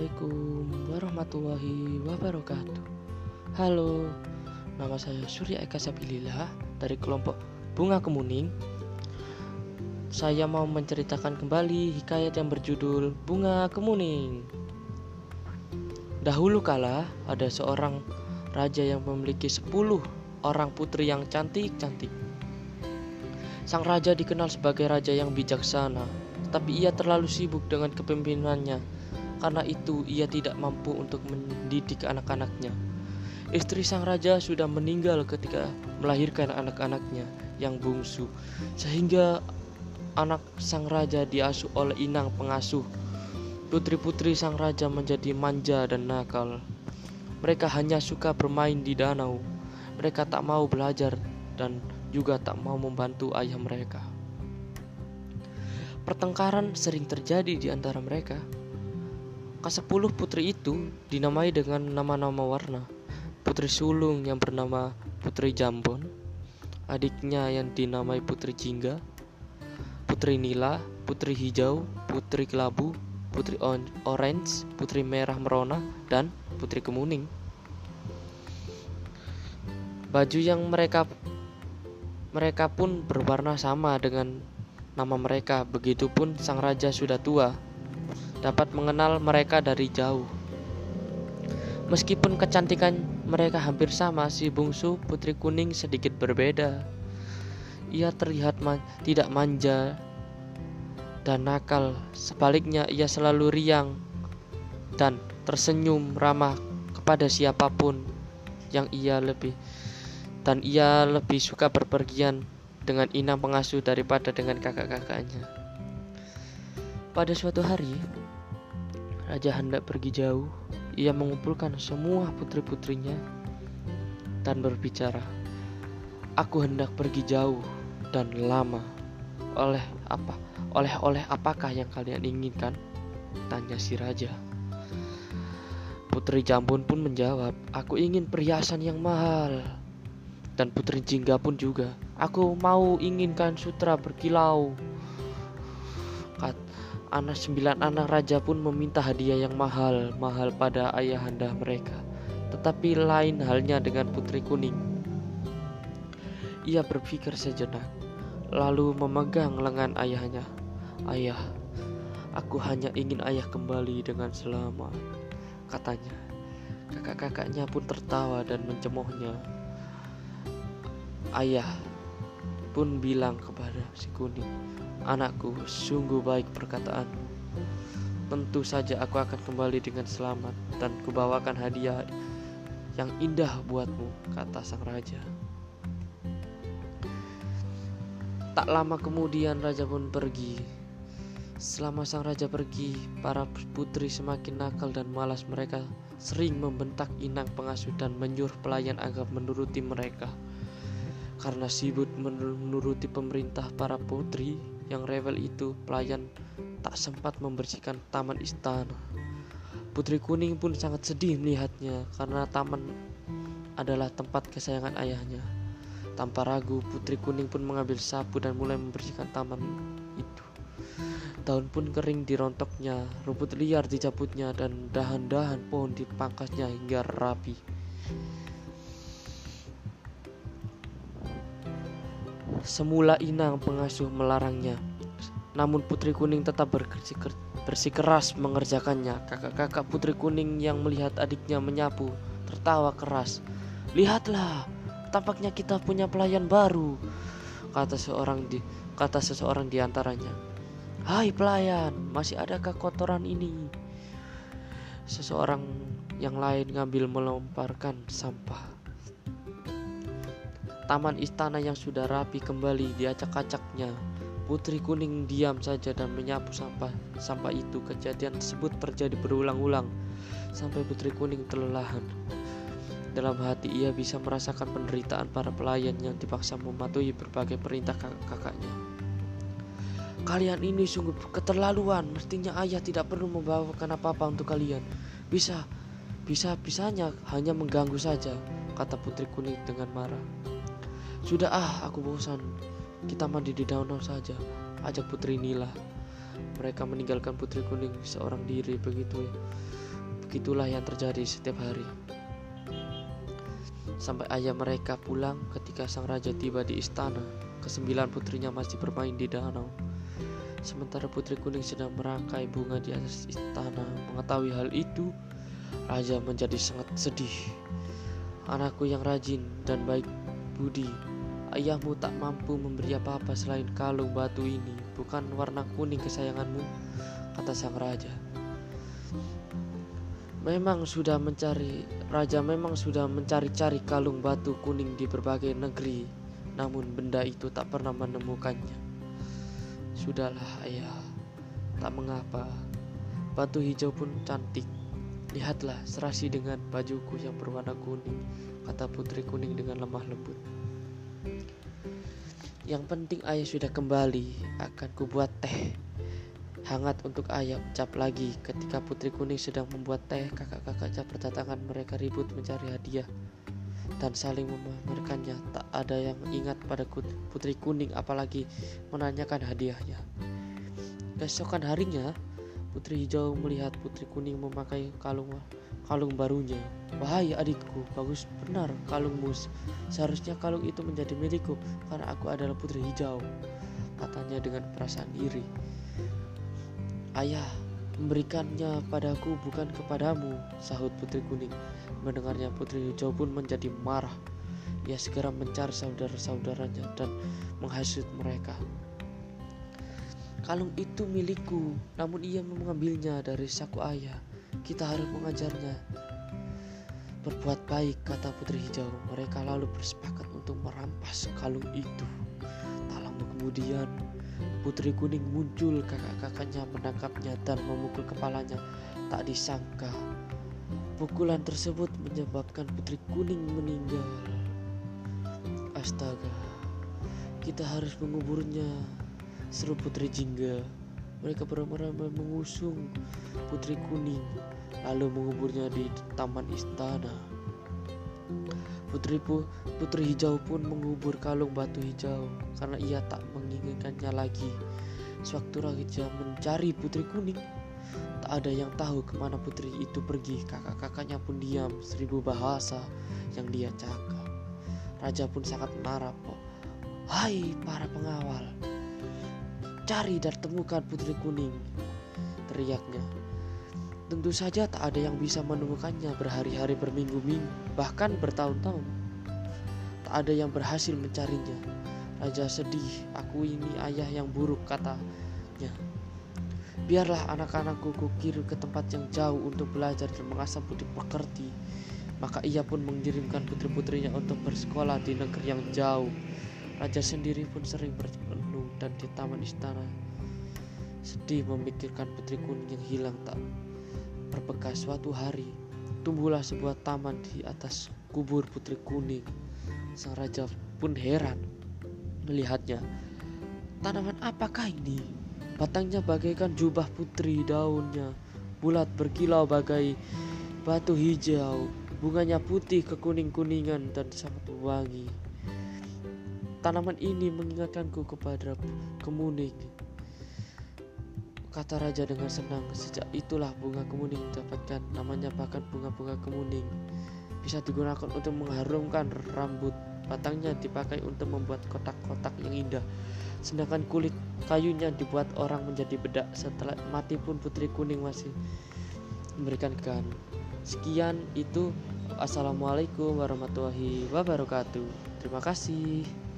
Assalamualaikum warahmatullahi wabarakatuh. Halo, nama saya Surya Eka Sabilillah dari kelompok Bunga Kemuning. Saya mau menceritakan kembali hikayat yang berjudul Bunga Kemuning. Dahulu kala ada seorang raja yang memiliki 10 orang putri yang cantik-cantik. Sang raja dikenal sebagai raja yang bijaksana, tetapi ia terlalu sibuk dengan kepemimpinannya karena itu, ia tidak mampu untuk mendidik anak-anaknya. Istri sang raja sudah meninggal ketika melahirkan anak-anaknya yang bungsu, sehingga anak sang raja diasuh oleh inang pengasuh. Putri-putri sang raja menjadi manja dan nakal. Mereka hanya suka bermain di danau. Mereka tak mau belajar dan juga tak mau membantu ayah mereka. Pertengkaran sering terjadi di antara mereka. Kesepuluh putri itu dinamai dengan nama-nama warna. Putri sulung yang bernama Putri Jambon, adiknya yang dinamai Putri Jingga, Putri Nila, Putri Hijau, Putri Kelabu, Putri Orange, Putri Merah Merona, dan Putri Kemuning. Baju yang mereka mereka pun berwarna sama dengan nama mereka. Begitupun sang raja sudah tua dapat mengenal mereka dari jauh. Meskipun kecantikan mereka hampir sama, si bungsu putri kuning sedikit berbeda. Ia terlihat man tidak manja dan nakal, sebaliknya ia selalu riang dan tersenyum ramah kepada siapa pun yang ia lebih dan ia lebih suka berpergian dengan inang pengasuh daripada dengan kakak-kakaknya. Pada suatu hari, Raja hendak pergi jauh. Ia mengumpulkan semua putri-putrinya dan berbicara, "Aku hendak pergi jauh dan lama. Oleh apa? Oleh-oleh apakah yang kalian inginkan?" tanya si raja. Putri Jambon pun menjawab, "Aku ingin perhiasan yang mahal." Dan Putri Jingga pun juga, "Aku mau inginkan sutra berkilau." Anak sembilan anak raja pun meminta hadiah yang mahal-mahal pada ayahanda mereka. Tetapi lain halnya dengan putri kuning. Ia berpikir sejenak, lalu memegang lengan ayahnya. Ayah, aku hanya ingin ayah kembali dengan selamat, katanya. Kakak-kakaknya pun tertawa dan mencemoohnya. Ayah pun bilang kepada si kuning, Anakku, sungguh baik perkataan. Tentu saja aku akan kembali dengan selamat dan kubawakan hadiah yang indah buatmu, kata sang raja. Tak lama kemudian raja pun pergi. Selama sang raja pergi, para putri semakin nakal dan malas mereka sering membentak inang pengasuh dan menyuruh pelayan agar menuruti mereka. Karena sibuk menuruti pemerintah para putri, yang rewel itu pelayan tak sempat membersihkan taman istana. Putri Kuning pun sangat sedih melihatnya karena taman adalah tempat kesayangan ayahnya. Tanpa ragu, Putri Kuning pun mengambil sapu dan mulai membersihkan taman itu. Daun pun kering dirontoknya, rumput liar dicabutnya, dan dahan-dahan pohon dipangkasnya hingga rapi. Semula Inang pengasuh melarangnya, namun Putri Kuning tetap bersikeras mengerjakannya. Kakak-kakak Putri Kuning yang melihat adiknya menyapu tertawa keras. Lihatlah, tampaknya kita punya pelayan baru, kata seorang di kata seseorang di antaranya. Hai pelayan, masih adakah kotoran ini? Seseorang yang lain ngambil melemparkan sampah. Taman istana yang sudah rapi kembali diacak-acaknya. Putri Kuning diam saja dan menyapu sampah. Sampah itu kejadian tersebut terjadi berulang-ulang sampai Putri Kuning kelelahan. Dalam hati ia bisa merasakan penderitaan para pelayan yang dipaksa mematuhi berbagai perintah kakak-kakaknya. Kalian ini sungguh keterlaluan. Mestinya ayah tidak perlu membawakan apa-apa untuk kalian. Bisa, bisa bisanya hanya mengganggu saja, kata Putri Kuning dengan marah. Sudah ah, aku bosan. Kita mandi di danau saja. Ajak Putri Nila. Mereka meninggalkan Putri Kuning seorang diri begitu Begitulah yang terjadi setiap hari. Sampai ayah mereka pulang ketika sang raja tiba di istana, kesembilan putrinya masih bermain di danau. Sementara putri kuning sedang merangkai bunga di atas istana. Mengetahui hal itu, raja menjadi sangat sedih. Anakku yang rajin dan baik budi, ayahmu tak mampu memberi apa-apa selain kalung batu ini. Bukan warna kuning kesayanganmu, kata sang raja. Memang sudah mencari raja memang sudah mencari-cari kalung batu kuning di berbagai negeri, namun benda itu tak pernah menemukannya. Sudahlah, ayah, tak mengapa. Batu hijau pun cantik. Lihatlah, serasi dengan bajuku yang berwarna kuning, kata putri kuning dengan lemah lembut. Yang penting ayah sudah kembali, akan kubuat teh hangat untuk ayam cap lagi ketika putri kuning sedang membuat teh. Kakak-kakaknya berdatangan mereka ribut mencari hadiah dan saling memamerkannya. Tak ada yang ingat pada putri kuning apalagi menanyakan hadiahnya. Keesokan harinya putri hijau melihat putri kuning memakai kalung kalung barunya wahai adikku bagus benar kalungmu seharusnya kalung itu menjadi milikku karena aku adalah putri hijau katanya dengan perasaan iri Ayah, memberikannya padaku bukan kepadamu, sahut Putri Kuning. Mendengarnya Putri Hijau pun menjadi marah. Ia segera mencari saudara-saudaranya dan menghasut mereka. Kalung itu milikku, namun ia mengambilnya dari saku ayah. Kita harus mengajarnya. Berbuat baik, kata Putri Hijau. Mereka lalu bersepakat untuk merampas kalung itu. Tak lama kemudian, Putri Kuning muncul kakak-kakaknya menangkapnya dan memukul kepalanya. Tak disangka, pukulan tersebut menyebabkan Putri Kuning meninggal. Astaga, kita harus menguburnya, seru Putri Jingga. Mereka beramai-ramai mengusung Putri Kuning, lalu menguburnya di taman istana. Putri Putri Hijau pun mengubur kalung batu hijau karena ia tak menginginkannya lagi. Sewaktu Raja mencari Putri Kuning, tak ada yang tahu ke mana putri itu pergi. Kakak-kakaknya pun diam, seribu bahasa yang dia cakap. Raja pun sangat marah. Hai para pengawal, cari dan temukan Putri Kuning, teriaknya. Tentu saja tak ada yang bisa menemukannya berhari-hari berminggu-minggu, bahkan bertahun-tahun. Tak ada yang berhasil mencarinya. Raja sedih, aku ini ayah yang buruk katanya. Biarlah anak-anakku kukirim ke tempat yang jauh untuk belajar dan mengasah budi pekerti. Maka ia pun mengirimkan putri-putrinya untuk bersekolah di negeri yang jauh. Raja sendiri pun sering berpenuh dan di taman istana. Sedih memikirkan putri kuning yang hilang tak berbekas suatu hari tumbuhlah sebuah taman di atas kubur putri kuning. Sang raja pun heran melihatnya. Tanaman apakah ini? Batangnya bagaikan jubah putri, daunnya bulat berkilau bagai batu hijau, bunganya putih kekuning-kuningan dan sangat wangi. Tanaman ini mengingatkanku kepada kemuning Kata raja dengan senang, sejak itulah bunga kemuning dapatkan namanya bahkan bunga-bunga kemuning. Bisa digunakan untuk mengharumkan rambut, batangnya dipakai untuk membuat kotak-kotak yang indah. Sedangkan kulit kayunya dibuat orang menjadi bedak. Setelah mati pun putri kuning masih memberikan gan. Sekian itu. Assalamualaikum warahmatullahi wabarakatuh. Terima kasih.